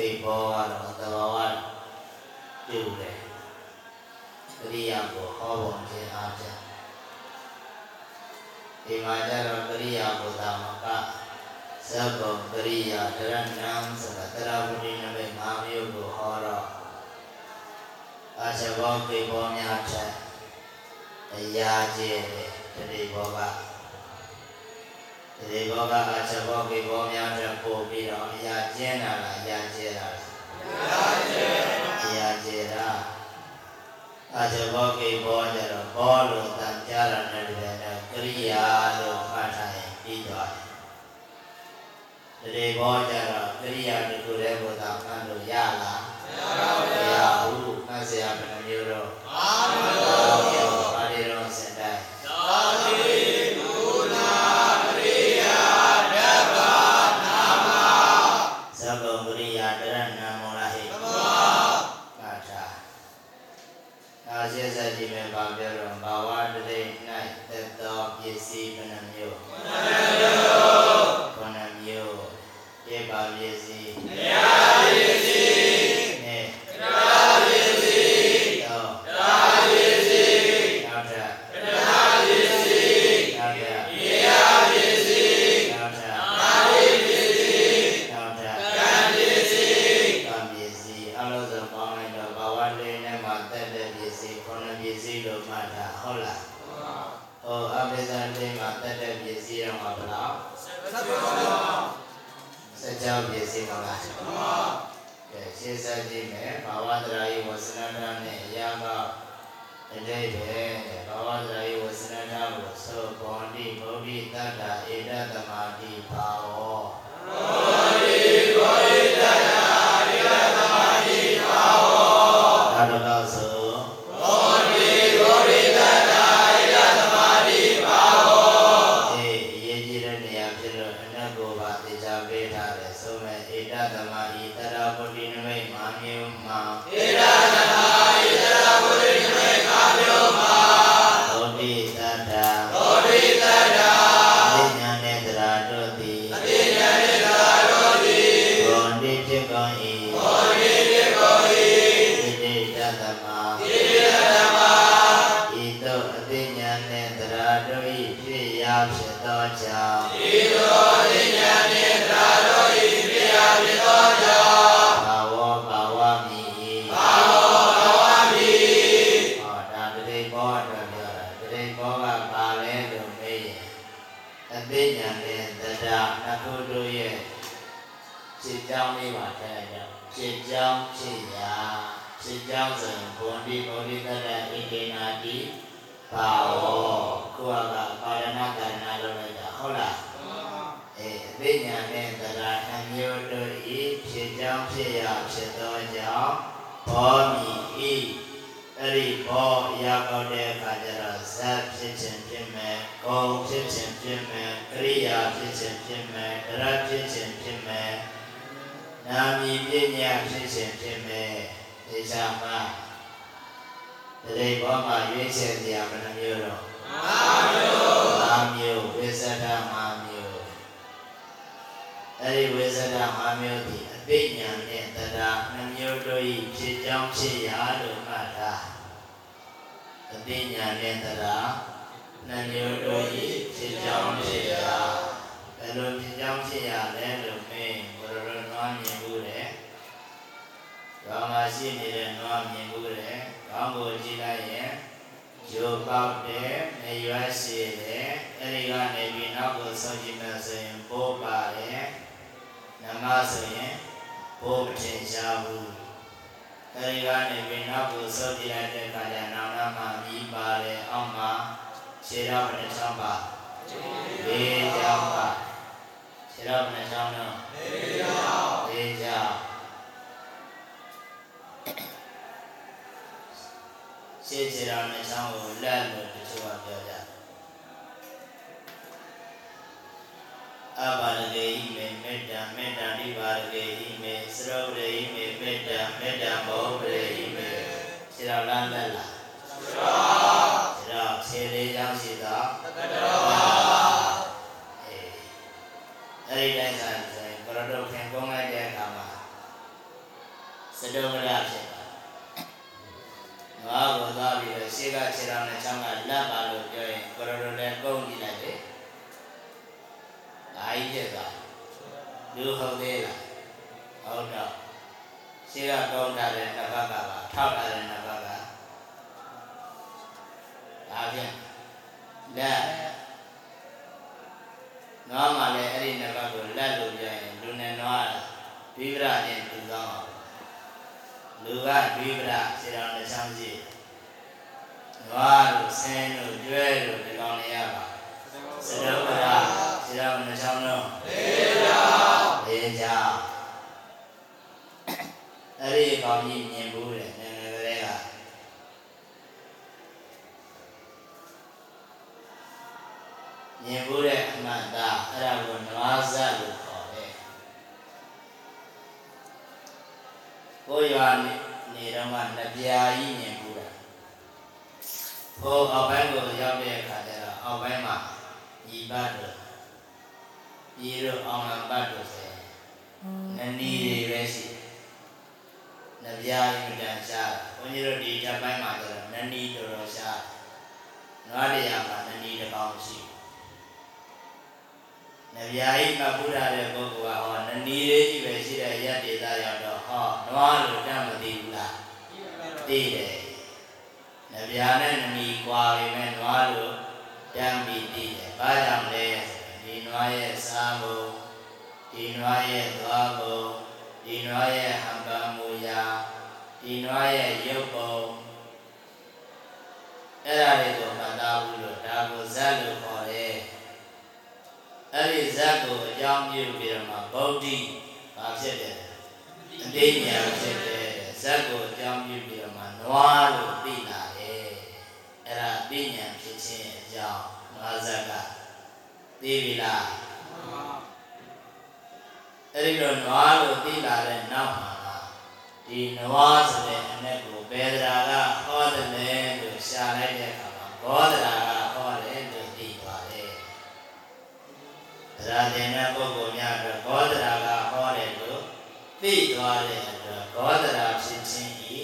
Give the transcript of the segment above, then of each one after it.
တိဘောဝါတော်သဘာဝပြုတယ်ပရိယကိုဟောပေါ်ခြင်းအားဖြင့်ဒီမှာကျတော့ပရိယဘုရားမကဇဗ္ဗပရိယတရဏံဆိုတာတရားဝိနည်းနဲ့ငါးမျိုးကိုဟောတော့အာဇဘောပေဘောများထက်အရာကျဲတဲ့တတိဘောက ဒီဘောကအချက်ဘောကိဘောများတဲ့ပို့ပြီးတော့အရာကျင်းတာလားအရာကျဲတာလားအရာကျဲအရာကျဲတာအချက်ဘောကိဘောကြတော့ဘောလို့တန်ကြားတာနဲ့တည်းနဲ့ကရိယာလို့မှတ်ထားရင်ပြီးသွားတယ်ဒီဘောကြတော့ကရိယာတစ်ခုတည်းကိုသာမှတ်လို့ရလားမရပါဘူးမှတ်စရာဘယ်လိုမျိုးတော့အားမလို့ ကြောင်းဖြစ်ရာစိတ်ကြောင်းဆိုရင်ဘုံဒီဘုံဒီတတ္တဣတိနာတိဘာဝကိုယ်ကပါရဏကာရဏလို့လိုက်တာဟုတ်လားအဲအသိဉာဏ်နဲ့တရားနှစ်မျိုးတို့ဤဖြစ်ကြောင်းဖြစ်ရာဖြစ်သောကြောင့်ဘောမီဤအဲ့ဒီဘောရောက်တော့တဲ့အခါကျတော့ဇတ်ဖြစ်ခြင်းဖြစ်မယ်၊ဂုံဖြစ်ခြင်းဖြစ်မယ်၊ကရိယာဖြစ်ခြင်းဖြစ်မယ်၊တရဖြစ်ခြင်းဖြစ်မယ်။ နာမည်ပညာဖြစ်ခြင်းဖြစ်မယ်။ဒီချာမှာတတိဘောမှာရွေးချယ်စရာဘယ်နှမျိုးတော့မာမျိုး၅မျိုးဝိသဒ၅မျိုးအဲ့ဒီဝိသဒ၅မျိုးဒီအသိဉာဏ်နဲ့တရားနှမျိုးတို့ဤဖြစ်ကြောင်းဖြစ်ရာလို့မှတ်တာအသိဉာဏ်နဲ့တရားနှမျိုးတို့ဤဖြစ်ကြောင်းဖြစ်ရာဘယ်လိုဖြစ်ကြောင်းဖြစ်ရာလဲလို့မင်းဘုရရနွားမြင်ဘူးတဲ့ ဘာမှရှိနေတဲ့နွားမြင်ဘူးတဲ့ကောင်းကိုကြည့်လိုက်ရင်ဂျိုပေါက်တယ်နေရွာရှိတယ်အဲ့ဒီကနေပြီးနောက်ကိုဆုံးကြည့်မယ်ဆိုရင်ဘိုးပါတယ်နမဆိုရင်ဘိုးမထင်ရှားဘူးအဲ့ဒီကနေပြီးနောက်ကိုဆုံးကြည့်လိုက်တဲ့အခါကျနောင်နာမှာမြည်ပါတယ်အောက်မှာခြေတော်ဘယ်နှချောင်းပါလေးချောင်းပါခြေတော်ဘယ်နှချောင်းတော့လေးကြောင့်လေးချောင်း ရှင်းခြေတော်နှချောင်းကိုလက်လို့တချို့ကပြောကြတယ်အဘာရကေဟိမေမေတ္တာမေတ္တာနိဗ္ဗာရေဟိမေသရောရေဟိမေမေတ္တာမေတ္တာမောရေဟိမေခြေတော်လမ်းလက်လားခြေတော်ခြေလေးချောင်းရှိသောတကတော်ပါအေးအဲ့ဒီတိုင်းဆိုင်ဆိုရင်ဘရတော်ခင်ကုန်းလိုက်တဲ့အခါမှာစတုမရဖြစ်တာ ငါ့ကိုသွားပြီးတော့ရှေ့ကခြေတော်နဲ့ချောင်းကလက်ပါလို့ပြောရင်ဘရတော်လည်းကုန်းကြည့်လိုက်တယ်ဒါကြီးဖြစ်သွားလူဟုတ်သေးလားဟုတ်တော့ရှေ့ကကုန်းထားတဲ့နှစ်ဘက်ကပါထောက်ထားတဲ့နှစ်ဘက်ကဒါဖြင့်လက်နွားမှလည်းအဲ့ဒီနှစ်ပတ်ကိုလက်လို့ပြရင်လူနဲ့နွားဒွိပရနဲ့တူကောင်းအောင် လူကဒွိပရခြေတော်တစ်ချောင်းရှိနွားလို့ဆင်းလို့ကျွဲလို့ဒီကောင်းနေရပါစရုပ်ပရခြေတော်တစ်ချောင်းလုံးလေးကြောင့်လေးချောင်းအဲ့ဒီကောင်းကြီးမြင်ဘူးတဲ့ငယ်ငယ်ကလေးကမြင်ဘူးတဲ့အမှန်သားအဲ့ဒါကိုနွားဇတ်လို့ ကိုရွာနေနေတော့မှနပြာကြီးမြင်ဘူးတာဟိုအောက်ပိုင်းကိုရောက်တဲ့အခါကျတော့အောက်ပိုင်းမှာညီပတ်တို့ညီတို့အောင်လံပတ်တို့ဆိုရင်နနီတွေပဲရှိတယ်နပြာကြီးမတန်ရှားဘုန်းကြီးတို့ဒီဓာတ်ပိုင်းမှာကျတော့နနီတော်တော်ရှားနွားတရားမှာနနီတစ်ကောင်ရှိတယ်နဗျာကြီးမပူရတဲ့ပုဂ္ဂိုလ်ကဟောနနီလေးကြီးပဲရှိတဲ့ရက်ဒေသရောက်တော့ဟော နွားလို့တတ်မသိဘူးလားသိတယ်နဗျာနဲ့နနီကွာပေမဲ့နွားလို့တမ်းပြီးသိတယ်ဘာကြောင့်လဲဆိုရင်ဒီနွားရဲ့စားဖို့ဒီနွားရဲ့သွားဖို့ဒီနွားရဲ့ဟံပါမူရာဒီနွားရဲ့ရုပ်ပုံအဲ့ဒါတွေကိုမှတ်သားဘူးလို့ဒါကိုဇတ်လို့ခေါ်တယ်အဲ့ဒီဇတ်ကိုအကြောင်းပြုပြီးတော့မှဗုဒ္ဓိဘာဖြစ်တယ် အတိညာဖြစ်တယ်ဇတ်ကိုအကြောင်းပြုပြီးတော့မှနွားလို့သိလာတယ်အဲ့ဒါအတိညာဖြစ်ခြင်းအကြောင်းနွားဇတ်ကသိပြီလားအဲ့ဒီတော့နွားလို့သိလာတဲ့နောက်မှာဒီနွားဆိုတဲ့အ내ကိုဘယ်ဒရာကဟောတယ်လဲလို့ရှာလိုက်တဲ့အခါမှာဘောဒရာကဟောတယ်လို့သိသွားတယ်သရတင်တဲ့ပုဂ္ဂိုလ်များအတွက်ဂောဒရာကဟောတယ်လို့ သိသွားတဲ့အတွက်ဂောဒရာဖြစ်ခြင်းဤ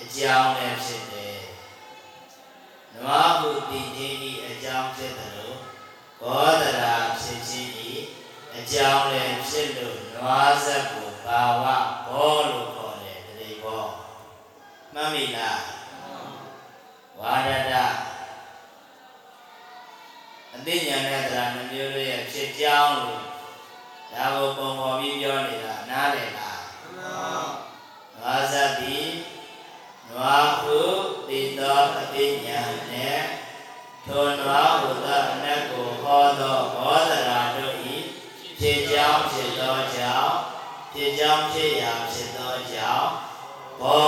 အကြောင်းလည်းဖြစ်တယ်။နွားဟုတည်ခြင်းဤအကြောင်းဖြစ်တယ်လို့ဂဘောဒရာဖြစ်ခြင်းဤအကြောင်းလည်းဖြစ်လို့နွားဆက်ကိုဘာဝဘောလို့ခေါ်တယ်တတိဘောမှတ်မိလားဝါဒဒအသိဉာဏ်နဲ့တရားနှမျိုးတို့ရဲ့ဖြစ်ကြောင်းလို့ဒါကိုပုံပေါ်ပြီးပြောနေတာနားလည်လား နွားဆက်သည်နွားဟုတည်သောအသိဉာဏ်နဲ့ထိုနွားဟုသောအနတ်ကိုဟောသောဘောဓရာတို့ဤဖြစ်ကြောင်းဖြစ်သောကြောင့်ဖြစ်ကြောင်းဖြစ်ရာဖြစ်သောကြောင့်ဘော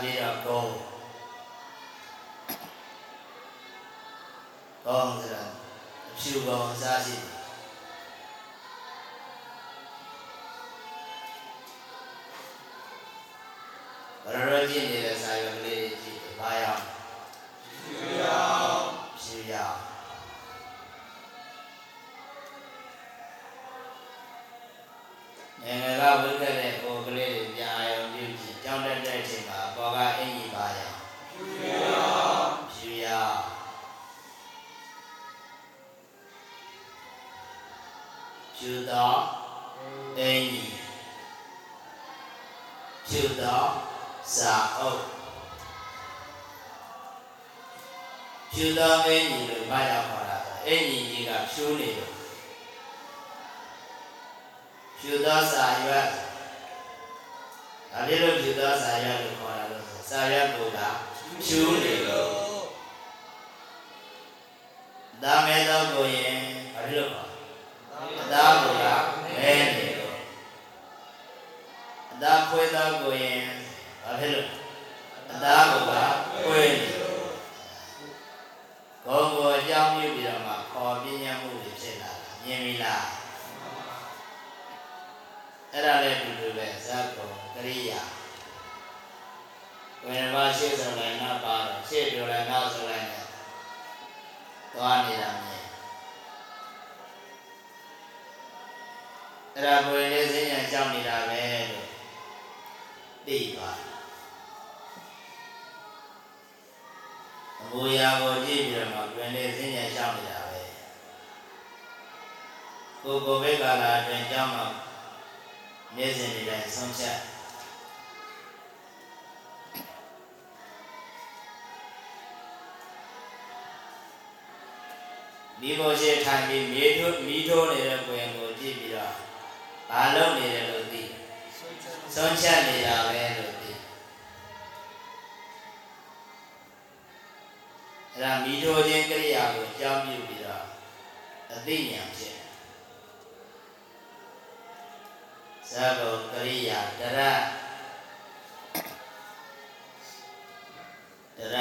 ပြီးတော့ဂုံဂုံဆိုတာအဖြူဂုံအစားရှိတယ်ဘရရကြည့်နေတဲ့စာရွ ရွက်ကဖြူနေလို့ဒါမဲတော့ကိုရင်ဘာဖြစ်လို့ပါအသားကိုကမဲနေလို့အသားခွေးတော့ကိုရင်ဘာဖြစ်လို့အသားကိုကခွေးနေလို့ဘုံကိုအကြောင်းပြုပြီးတော့မှခေါ်ပြင်းညမှုတွေဖြစ်လာတာမြင်ပြီလားအဲ့ဒါလည်းဒီလိုပဲဇတ်ကုံကရိယာ ဝေဘာရှိဆိုလည်းနောက်ပါတော့ရှေ့ပြောလည်းနောက်ဆိုလည်းနဲ့သွားနေတာမြင်အဲ့ဒါကိုယ်လေးစဉ္ညာကြောက်နေတာပဲလို့သိပါအမူအရာကိုကြည့်ပြီးတော့မှကိုယ်လေးစဉ္ညာကြောက်နေတာပဲကိုယ်ကိုယ်ဘက်ကလာအတွင်ကြောက်မှမျက်စင်တွေတိုင်းဆုံးဖြတ် မိဖို့ရှိထိုင်ပြီးမြေထိုးမိထိုးနေတဲ့ကိုယ်ကိုကြည့်ပြီးတော့ဘာလုပ်နေတယ်လို့သိဆုံးဖြတ်နေတာပဲလို့သိအဲ့ဒါမိထိုးခြင်းကရိယာကိုကြောင်းပြုပြီးတော့အသိဉာဏ်ဖြစ်ဇာဘောကရိယာတရတရ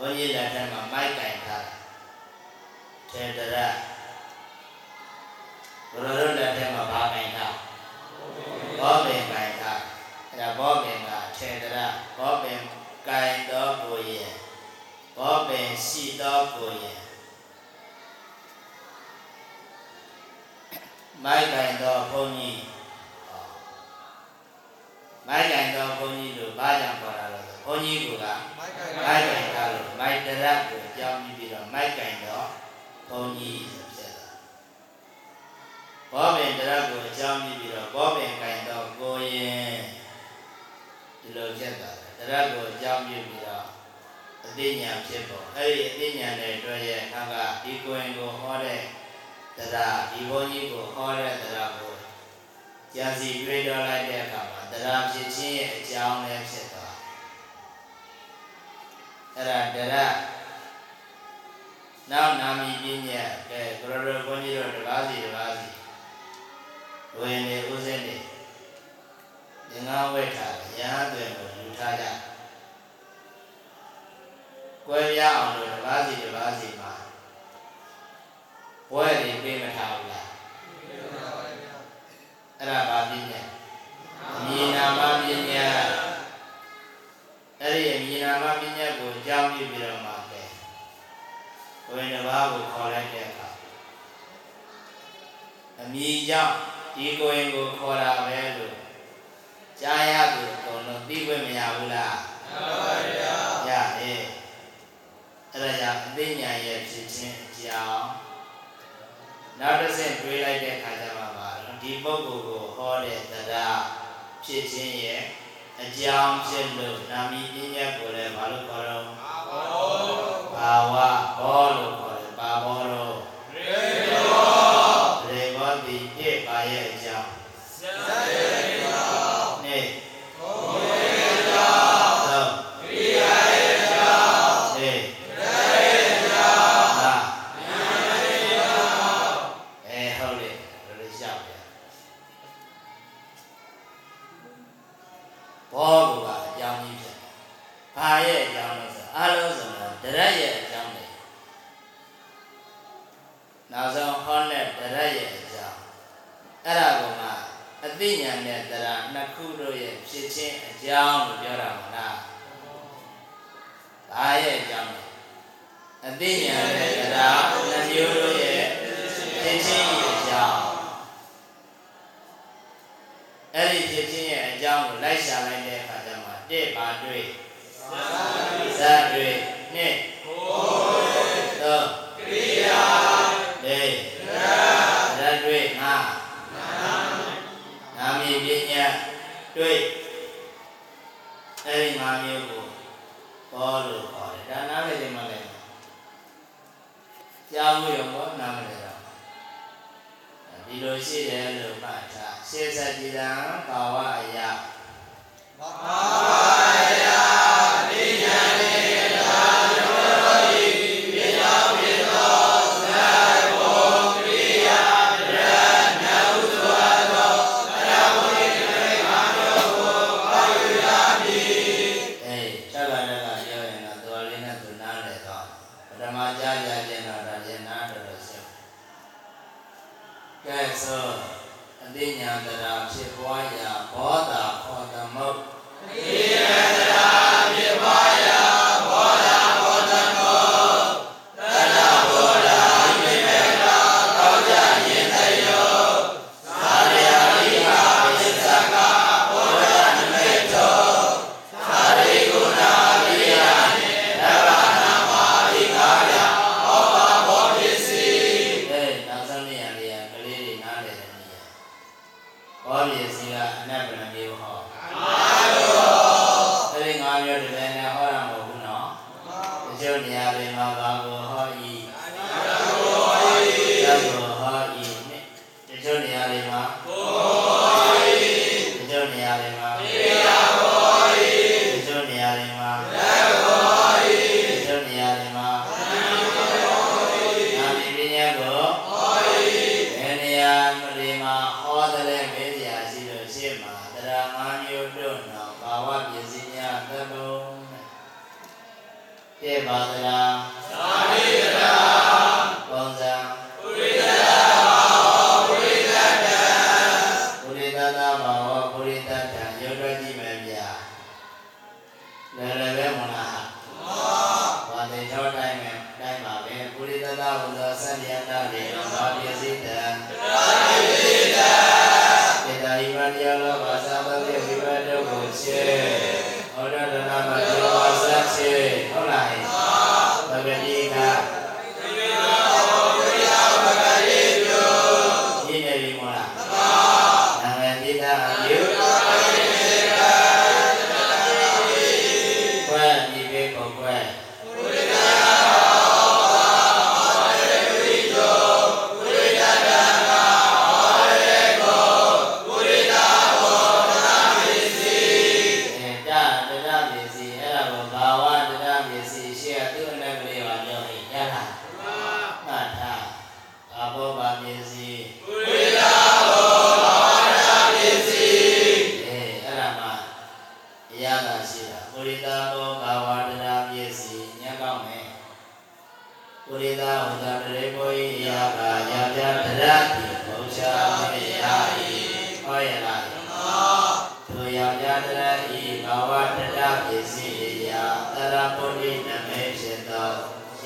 ဘုန်းကြီးလက်ထက်မှာမိုက်ကင်ထားတယ်ထေတရဘုရားတို့လက်ထက်မှာဘာကင်ထားဘောပင်ကင်ထားအဲ့ဒါဘောပင်ကထေတရဘောပင်ကင်တော်ကိုရဲ့ဘောပင်ရှိတော်ကိုရဲ့မိုက်ကင်တော်ဘုန်းကြီးမိုက်ကင်တော်ဘုန်းကြီးတို့ဘာကြောင့်ခေါ်တာလဲဘုန်းကြီးက မိုက်ကမိုက်ကင်ထားလို့မိုက်တရက်ကိုအကြောင်းပြီးပြီးတော့မိုက်ကင်တော့ဘုံကြီးဆိုဖြစ်တာဘောပင်တရက်ကိုအကြောင်းပြီးပြီးတော့ဘောပင်ကင်တော့ကိုရင်ဒီလိုဖြစ်တာတရက်ကိုအကြောင်းပြီးပြီးတော့အသိဉာဏ်ဖြစ်ပေါ်အဲ့ဒီအသိဉာဏ်နဲ့တွေ့ရဲ့အခါကဒီကိုရင်ကိုဟောတဲ့တရားဒီဘုန်းကြီးကိုဟောတဲ့တရားကိုကြာစီတွေးတော်လိုက်တဲ့အခါမှာတရားဖြစ်ခြင်းရဲ့အကြောင်းလည်းဖြစ်သွား အဲ့ဒါတရနောက်နာမည်ပညာကဲဘရရဘုန်းကြီးတို့တပါးစီတပါးစီဝိနေဥစဉ်နေငငါဝိထာရဟန်းတွေကိုယူထားကြကွဲပြားအောင်လို့တပါးစီတပါးစီမှာဘွဲတွေပေးမထားဘူးလားအဲ့ဒါဘာပညာအမည်နာမ ပညာအဲ့ဒီအမည်နာမပညာကိုအကြောင်းပြုပြီးတော့မှပဲဝေဘာကိုခေါ်လိုက်တဲ့အခါအမိကြောင့်ဒီကိုရင်ကိုခေါ်တာပဲလို့ကြားရသူအကုန်လုံးသိခွင့်မရဘူးလားမှန်ပါဗျာရတယ်အဲ့ဒါကြောင့်အသိဉာဏ်ရဲ့ဖြစ်ခြင်းအကြောင်းနောက်တစ်ဆင့်တွေးလိုက်တဲ့အခါကျမှပါတော့ဒီပုဂ္ဂိုလ်ကိုဟောတဲ့တရားဖြစ်ခြင်းရဲ့အကြောင်းဖြစ်လို့နာမည်ပညာကိုလည်းဘာလို့ခေါ်တော့ ဘာဝဘောလို့ခေါ်တယ်ဘာဘောတော့ရေဘောတိဖြစ်ပါရဲ့အကြောင်းနေသုံးနေအဲဟုတ်တယ်ဘယ်လိုရှောက်လဲဘောကပါအကြောင်းကြီးဖြစ်တယ်။ဘာရဲ့အကြောင်းလဲဆို အလုံးစုံတော့တရက်ရဲ့အကြောင်းလေ။နောက်ဆုံးဟောတဲ့တရက်ရဲ့အကြောင်းအဲ့ဒါကမှအသိဉာဏ်နဲ့တရားနှစ်ခုတို့ရဲ့ဖြစ်ချင်းအကြောင်းလို့ပြောတာမလား။ဘာရဲ့အကြောင်းလဲ။အသိဉာဏ်နဲ့တရားနှစ်မျိုးတို့ရဲ့ဖြစ်ချင်းရဲ့အကြောင်းအဲ့ဒီဖြစ်ချင်းရဲ့အကြောင်းကိုလိုက်ရှာလိုက်တဲ့အခါကျမှတစ်ပါတွေ့ ဇာတွေ့နှစ်သုံးလေးဇာတွေ့ငါနာမည်ပညာတွေ့အဲ့ဒီငါမျိုးကိုဘောလို့ခေါ်တယ်ဒါနားလည်တယ်မလဲကြားမှုရောဘောနားမလဲတော့ဒီလိုရှိတယ်လို့မှတ်ထားရှေးစကြည်တံဘာဝအရာအေး ပထမကြားရခြင်းတော့ဒါရင်နားတော်တော်ရှင်းကဲဆိုအသိဉာဏ်တရားဖြစ်ပွားရာဘောတာခေါ်သမုတ်အေး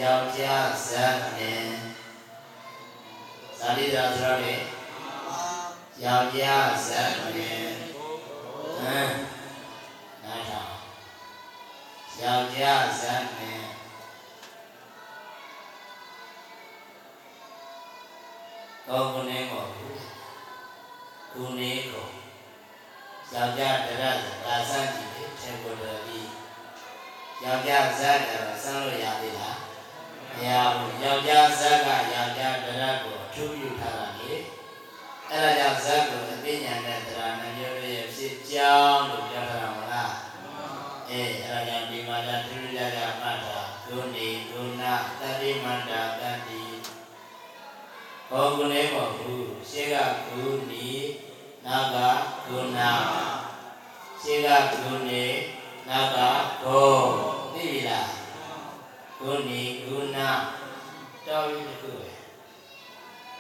ယောက်ျားဇာနေဇာတိဇာဆိုရဲယောက်ျားဇာနေဟမ်နားထောင်ယောက်ျားဇာနေကောင်းကနေကောကုနေကောယောက်ျားတရဇာစံကြည့်တယ်ထေဘုဒ္ဓတိယောက်ျားဇာတရစံလို့ရသေးလား မရဘူးယောက်ျားဇက်ကယောက်ျားဒရတ်ကိုအထူးပြုထားတာလေအဲ့ဒါကြောင့်ဇက်ကိုအသိဉာဏ်နဲ့ဒရာနှမျိုးရဲ့ဖြစ်ကြောင်းလို့ပြောထားတာမလားအေးအဲ့ဒါကြောင့်ဒီမှာလာသူရကြမှတ်တာဒုနေဒုနာတတိမန္တာတတိဘောဂုနေမဟုတ်ဘူးရှေ့ကဂုဏီနောက်ကဂုဏရှေ့ကဂုဏီနောက်ကဘောသိပြီလား ဂုဏီဂုဏတောင်းရင်တစ်ခုပဲ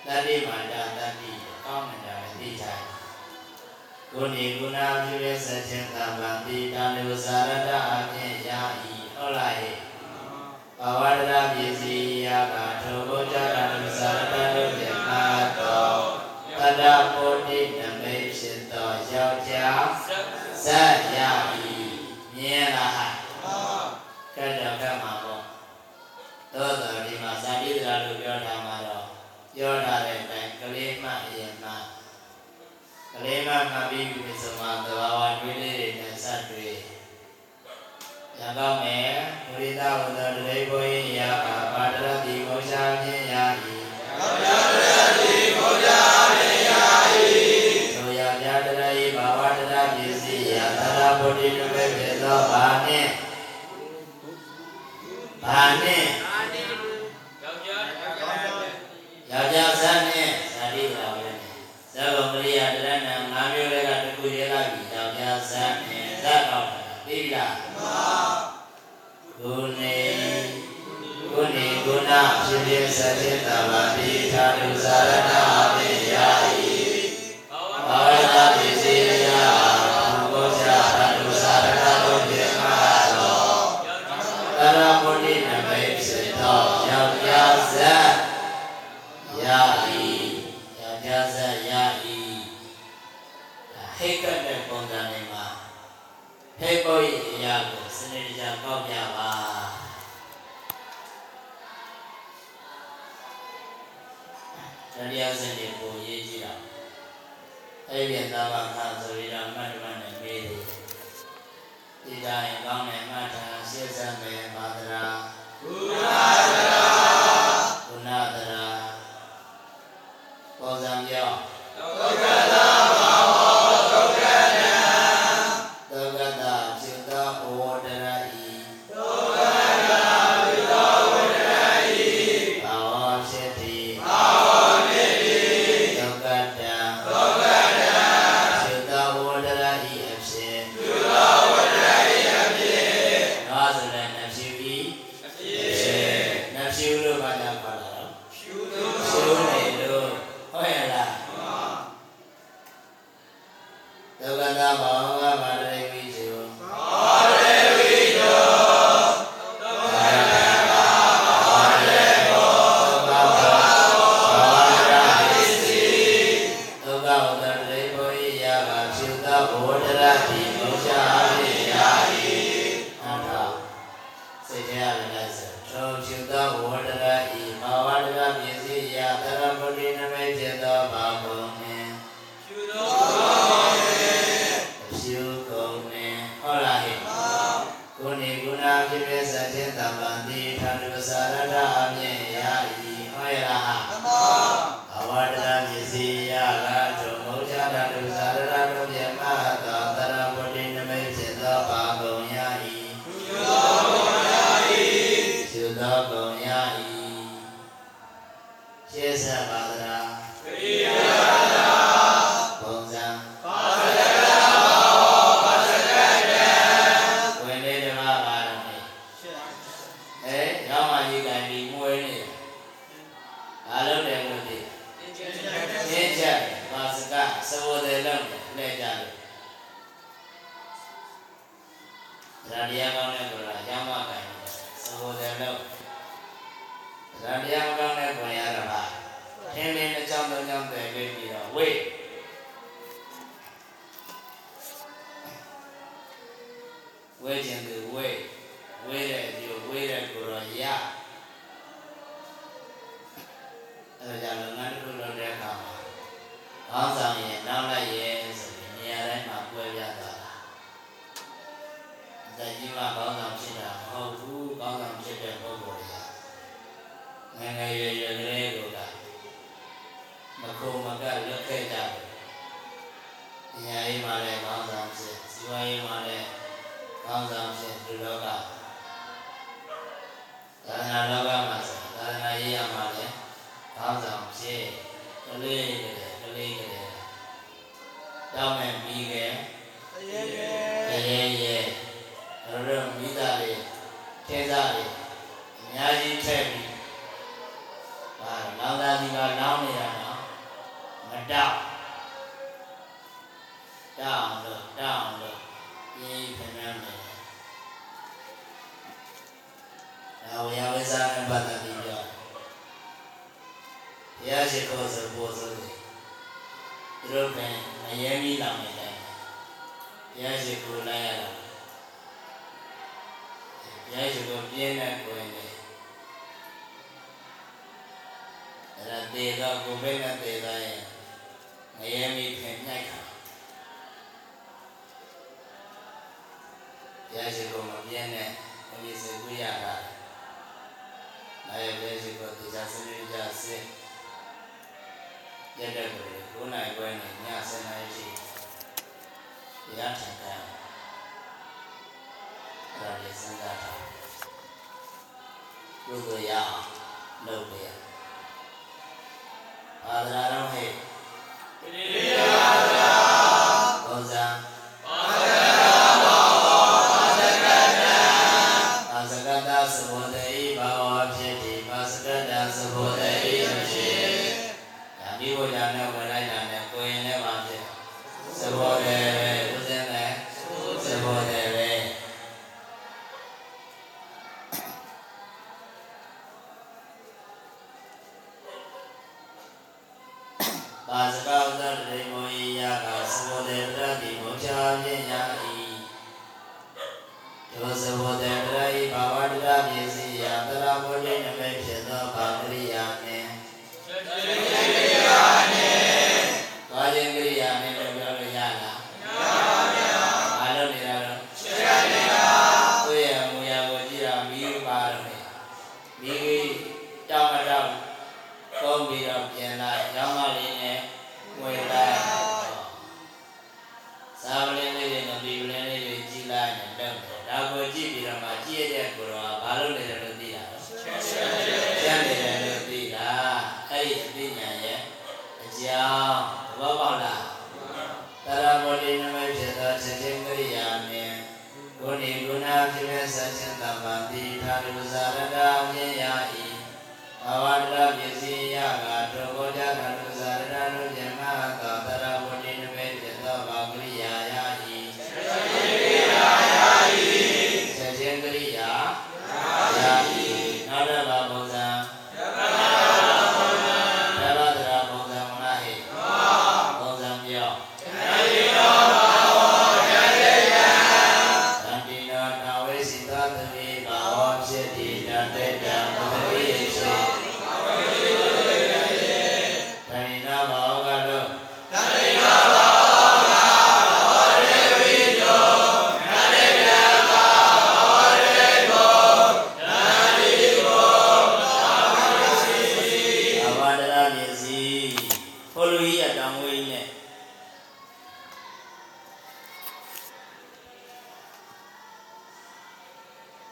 တတိမာတာတတိကောင်းမှန်တာပဲသိကြတယ်ဂုဏီဂုဏပြုရဲ့စัจချင်းသမ္မာတိတံလူဇာရတအခြင်းယာဤဟုတ်လားဟဲ့ဘဝရတပစ္စည်းယာကထိုဘုဒ္ဓတာလူဇာရတတို့ပြ ဖေဖို့ရဲ့အရာကိုစနေကြပေါက်ပြပါတရားစင်တွေကိုရေးကြည့်တာအဲ့ဒီသာမခါဆိုရတာမတ်တမနဲ့မေးတယ်ဒီတိုင်းကောင်းတယ်မှတ်တာရှင်းစမ်းမယ် ကြစနေကြစင်ရက်တဲ့ကိုယ်9နိုင်ခွဲနဲ့ည7နိုင်ထိတရားထိုင်ကြအဲ့ဒါလေးစဉ်းစားထားရုပ်ကိုရအောင်လုပ်ပြရအာသနာတော်ဟဲ့တတိယ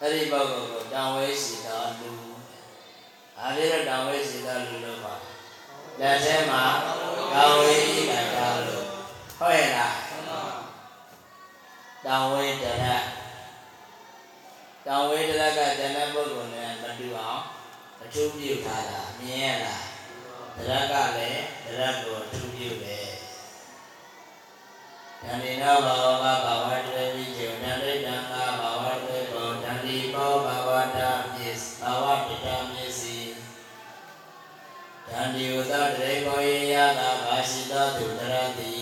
အဲ့ဒီဘောက်ကိုတောင်ဝဲစီတာလူအာရရတောင်ဝဲစီတာလူလို့ပါလက်ထဲမှာတောင်ဝဲဤကတာလို့ဟုတ်ရဲ့လားတောင်ဝဲတရတောင်ဝဲတရကတဏပုဂ္ဂိုလ်နဲ့မတူအောင်အကျိုးပြုထားတာမြင်ရလားတရကလည်းတရကိုအကျိုးပြုတယ်ဓမ္မေနောဘာဝဘာဝတရေတိဇေနတိတံ န္တိဥသတရေဘောယေယသာဘာရှိတသူတရတိ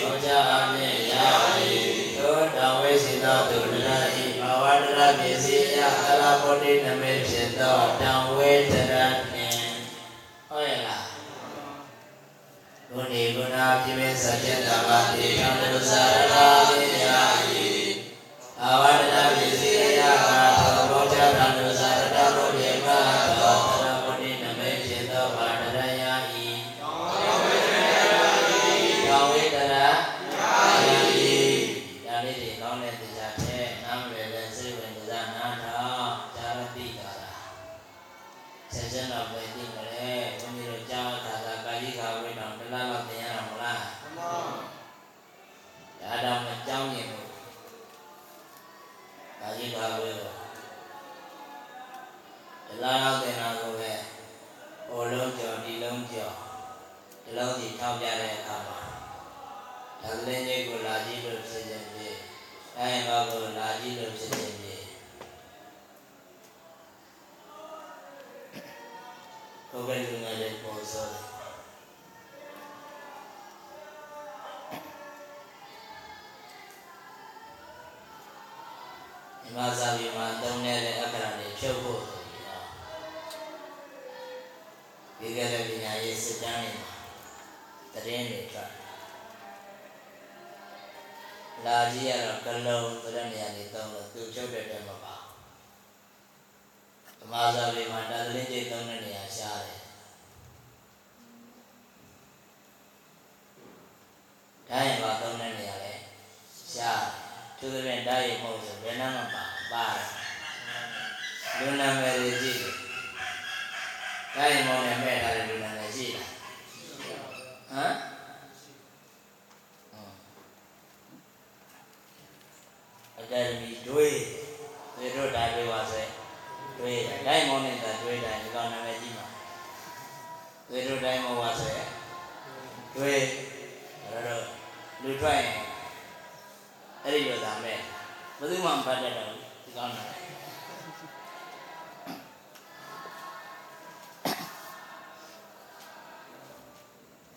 သောကြာမေယာတိသောတဝေရှိတသူတရတိဘာဝတရပစ္စည်းယအလာဘောတိနမေဖြစ်သောတံဝေတရနှင့်ဟုတ်ရလားဂုဏီဂုဏပြိမေစัจတဘာတိယံလူဇာရတိယာယိဘာဝတရပစ္စည်းယအလာဘောတိန ဆက်စက်တော့ပဲသိမလဲဘုန်းကြီးတို့ကြားတာကကာယိကာဝိတောင်တလားလောက်သင်ရအောင်မလားဒါတော့မကြောင်းရင်ဘူးကာယိကာဝိတော့တလားလောက်သင်တာကိုပဲဟိုလုံးကျော်ဒီလုံးကျော်ဒီလုံးကြီးထောက်ပြတဲ့အခါမှာဒါကလေးကြီးကိုလာကြည့်လို့ဖြစ်ခြင်းဖြင့်အဲဘာကိုလာကြည့်လို့ဖြစ်ခြင်း ကိုယ်ပဲလူငယ်လေးပေါ်စောတယ်ဒီမှာစာပေမှာသုံးနေတဲ့အခရာတွေဖြုတ်ဖို့ဆိုပြီးတော့ဒီကလေးပညာရေးစစ်တမ်းတွေမှာတရင်တွေထွက်လာကြီးရတော့ကလုံးဆိုတဲ့နေရာတွေသုံးလို့သူဖြုတ်တဲ့တဲမှာပါဓ မ္မစာပေမှာတာသလင်းကြီးသုံးတဲ့နေရာရှားတယ်ဒါရင်ပါသုံးတဲ့နေရာလဲရှားတယ်သူသဖြင့်ဓာတ်ရုပ်မဟုတ်ဆိုဘယ်နှမ်းမှပါပါတယ်လူနာမည်တွေကြည့်တယ်ဓာတ်ရုပ်မဟုတ်နဲ့မဲ့ထားတဲ့လူနာမည်ရှိလားဟမ်အကယ်ဒမီတွေးဒီတို့ဓာတ်တွေပါစေ တွေးတယ်ဓာတ်ရုပ်မဟုတ်နဲ့တွေးတယ်ဒီကောင်နာမည်ကြည့်ပါဒီတို့ဓာတ်ရုပ်မဟုတ်ပါစေတွေးအဲ့တော့လူထွက်ရင်အဲ့ဒီလိုသာမဲ့ဘယ်သူမှမဖတ်တတ်တော့ဘူးဒီကောင်းတာ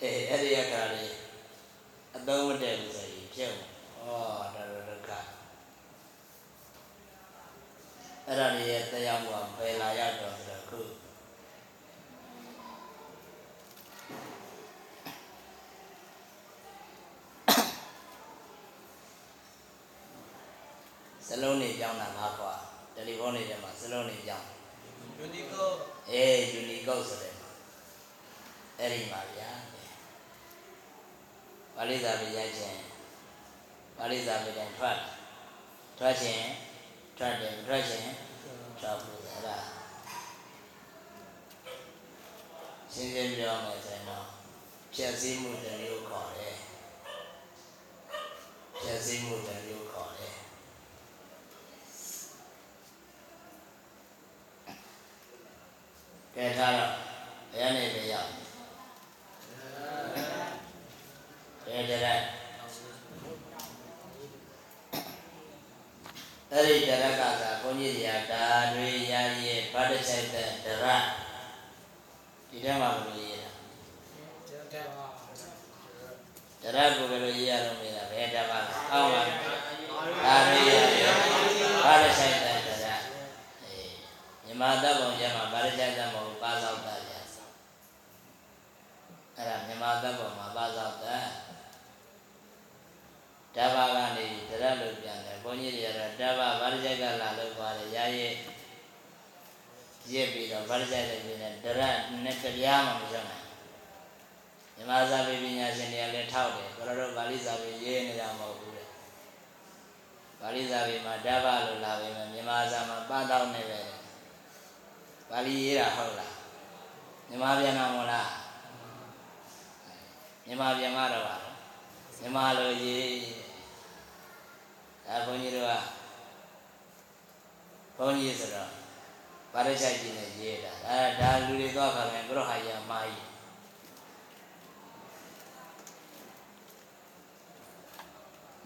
အေးအဲ့ဒီအခါလေးအသုံးမတည့်ဘူးဆိုရင်ပြုတ်ဩတော်တော်ဒုက္ခ အဲ့ဒါလေးရဲ့တရားမှုကပယ်လာရတော့ဆိုတော့ခုစလုံးနေကြောင်းတာငါကွာတယ်လီဖုန်းနေထဲမှာစလုံးနေကြောင်းယူနီကိုအေးယူနီကုတ်ဆိုတဲ့အဲ့ဒီမှာဗျာပါဠိစာပြရိုက်ခြင်းပါဠိစာပြတိုင်းထွက်လာထွက်ခြင်း ထွက်တယ်မထွက်ခြင်းထွက်ဘူးအဲ့ဒါရှင်းရှင်းပြောမယ်ဆိုရင်တော့ဖြည့်စည်းမှုတမျိုးခေါ်တယ်ဖြည့်စည်းမှုတမျိုးခေါ်တယ်ကဲထားတော့ဘယ်ကနေ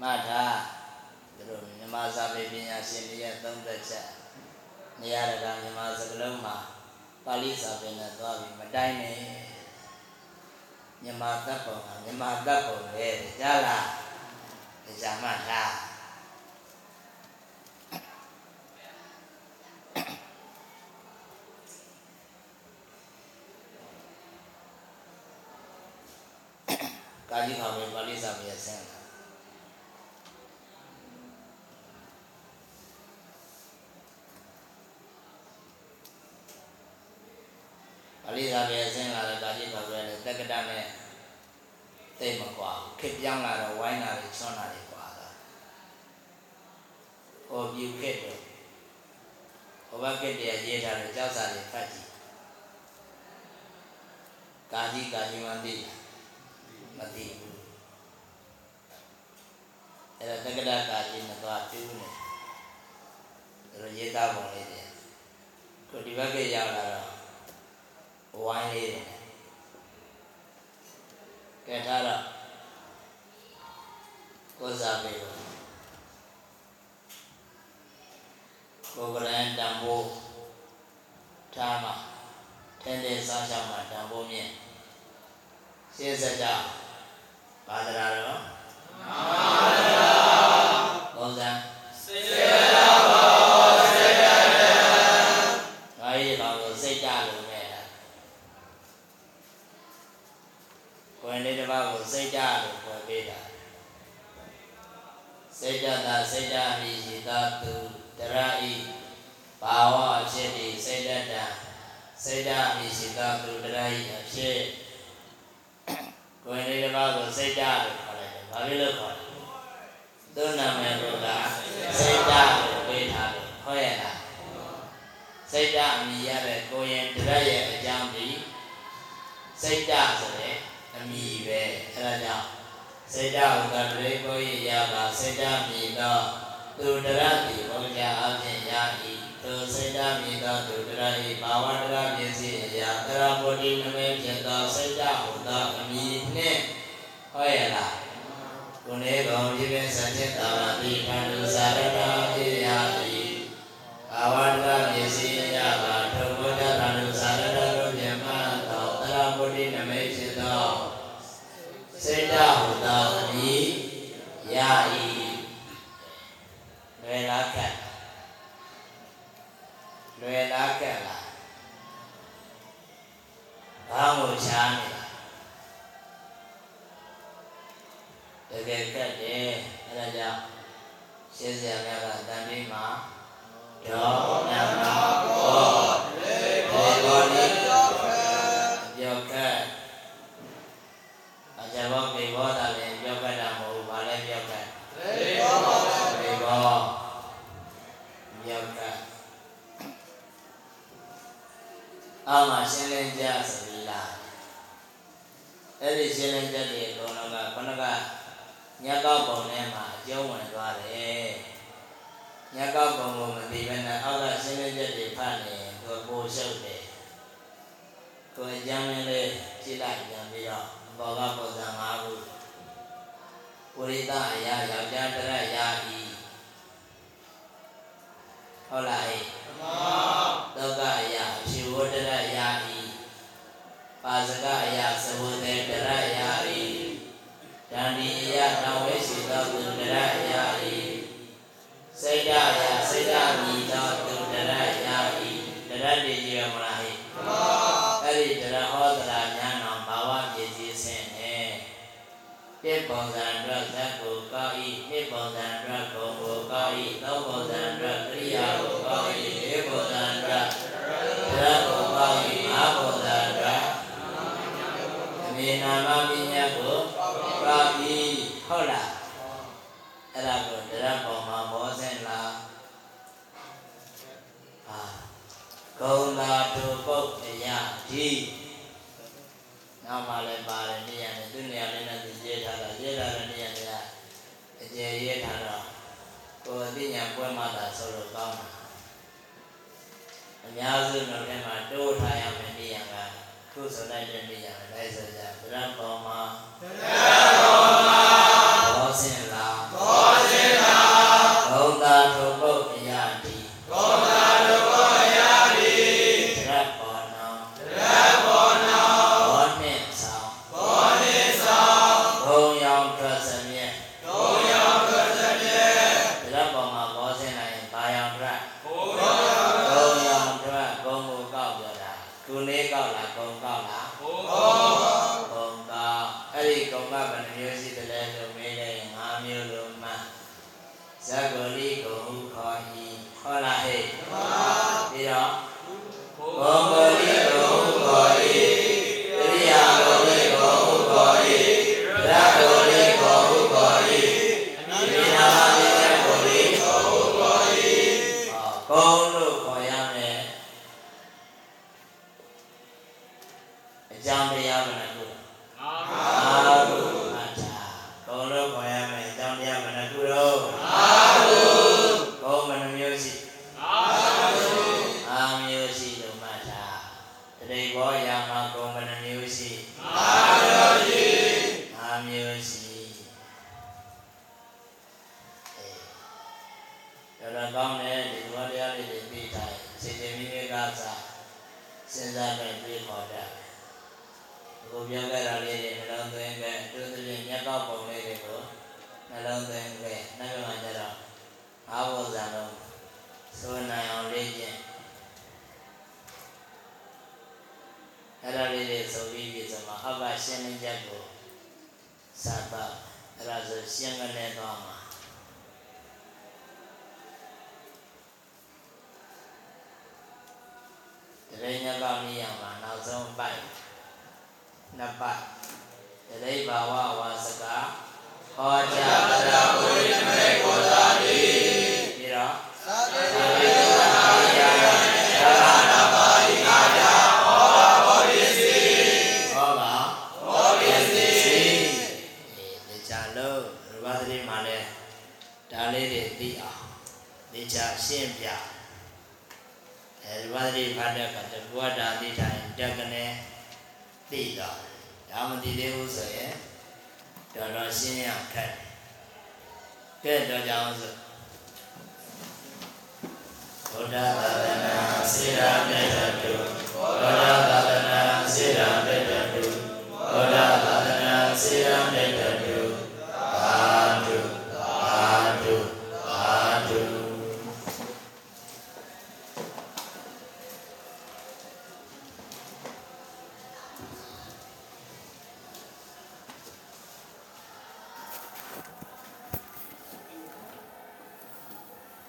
မှတ်ထားသူတို့မြန်မာစာပေပညာရှင်တွေရဲ့သုံးသက်ချက်နေရာတကာမြန်မာစကားလုံးမှာပါဠိစာပေနဲ့သွားပြီးမတိုင်းနဲ့မြန်မာတပ်ပုံကမြန်မာတပ်ပုံလေကြားလားကြားမှလားကာကြီးမှာပဲပါဠိစာပေဆင်း လာပါဠိစာပြေဆင်းလာတဲ့ကာကြီးခေါ်ပြီးလည်းတက္ကတာနဲ့တိတ်မကွာခစ်ပြောင်းလာတော့ဝိုင်းလာတယ်ချွန်းလာတယ်ကွာတာဟောပြူခစ်တော့ဟောဘခစ်တည်းရေးထားတဲ့ကြောက်စာတွေဖတ်ကြည့်ကာကြီးကာကြီးမှသိလားမသိဘူးအဲ့ဒါတက္ကတာကာကြီးနဲ့သွားတူးနေတယ်ဒါရေးသားပုံလေးတယ်ကိုဒီဘက်ကရောက်လာတော့ ဝိုင်းလေးတယ်ကဲထားတော့ကိုးစားပေးလို့ကိုယ်ကလည်းတံပိုးထားမှာထဲတဲ့စားချမှာတံပိုးမြင့်ရှင်းစကြပါဒရာတော့ပါ စိတ်ကြတာစိတ်ကြမိရှိသာသူတရဤဘာဝအဖြစ်ဒီစိတ်တတံစိတ်ကြမိရှိသာသူတရဤအဖြစ်ကိုယ်လေးတစ်ပါးကိုစိတ်ကြလို့ခေါ်လိုက်တယ်ဘာဖြစ်လို့ခေါ်လဲသူနာမည်ကစိတ်ကြလို့ပေးထားလို့ဟုတ်ရဲ့လားစိတ်ကြအမိရတဲ့ကိုယ်ရင်တရရဲ့အကြောင်းဒီစိတ်ကြဆိုတဲ့အမိပဲအဲဒါကြောင့် စိတ်ဓာတ်ကတရေကိုရရတာစိတ်ဓာတ်မြည်သောသူတရတိဘုရားအဖြင့်ယာဤသူစိတ်ဓာတ်မြည်သောသူတရဤဘာဝတရပြည့်စည်အရာတရဘုဒ္ဓနမေဖြစ်သောစိတ်ဓာတ်ဟူသောအမိနှင့်ဟောရလားကိုနေကောင်ပြည့်ပြည့်စံจิตတာဝတိခန္ဓုစာရတာဣယာတိဘာဝတရပြည့်စည်အရာဘာ ပြည့်ပုံစံအတွက်ဇတ်ကိုကောက်ဤပြည့်ပုံစံအတွက်ဂုံကိုကောက်ဤသုံးပုံစံအတွက်ကရိယာကိုကောက်ဤလေးပုံစံအတွက်တရကိုကောက်ဤငါးပုံစံအတွက်အမေနာမပညာကိုကောက်ဤဟုတ်လားအဲ့ဒါကိုတရပုံမှာမောစင်လားဟာဂုံသာတုပုတ်တရားဒီ နောက်မှလည်းပါတယ်နေရာနဲ့သူနေရာလေးနဲ့သူရေးထားတာရေးထားတဲ့နေရာတွေကအကျယ်ရေးထားတော့ကိုယ်အသိဉာဏ်ပွဲမှသာဆိုလို့ကောင်းတာအများစုတော့ထဲမှာတိုးထားရမယ်နေရာကခုဆိုလိုက်တဲ့နေရာပဲလိုက်ဆိုကြဗရံပေါ်မှာဗရံပေါ် ဇာတာအဲ့ဒါဆိုရှင်းကနေသွားမှာတရိညာကမိရမှာနောက်ဆုံးပိုက်နှစ်ပိုက်တရိဘာဝဝါစကဟောကြားတရားကိုရင်းမဲ့ကို ရှင်းပြအဲဒီပါတိဖတ်တဲ့အခါတကွာတာသိထိုင်တက်ကနေသိတော့ဒါမသိသေးဘူးဆိုရင်တော်တော်ရှင်းရခက်တယ်ကဲတော့ကြအောင်ဆိုဘုရားသာသနာစေရာမြတ်တုဘုရားသာသနာစေရာမြတ်တုဘုရားသာသနာစေရာမြတ်တု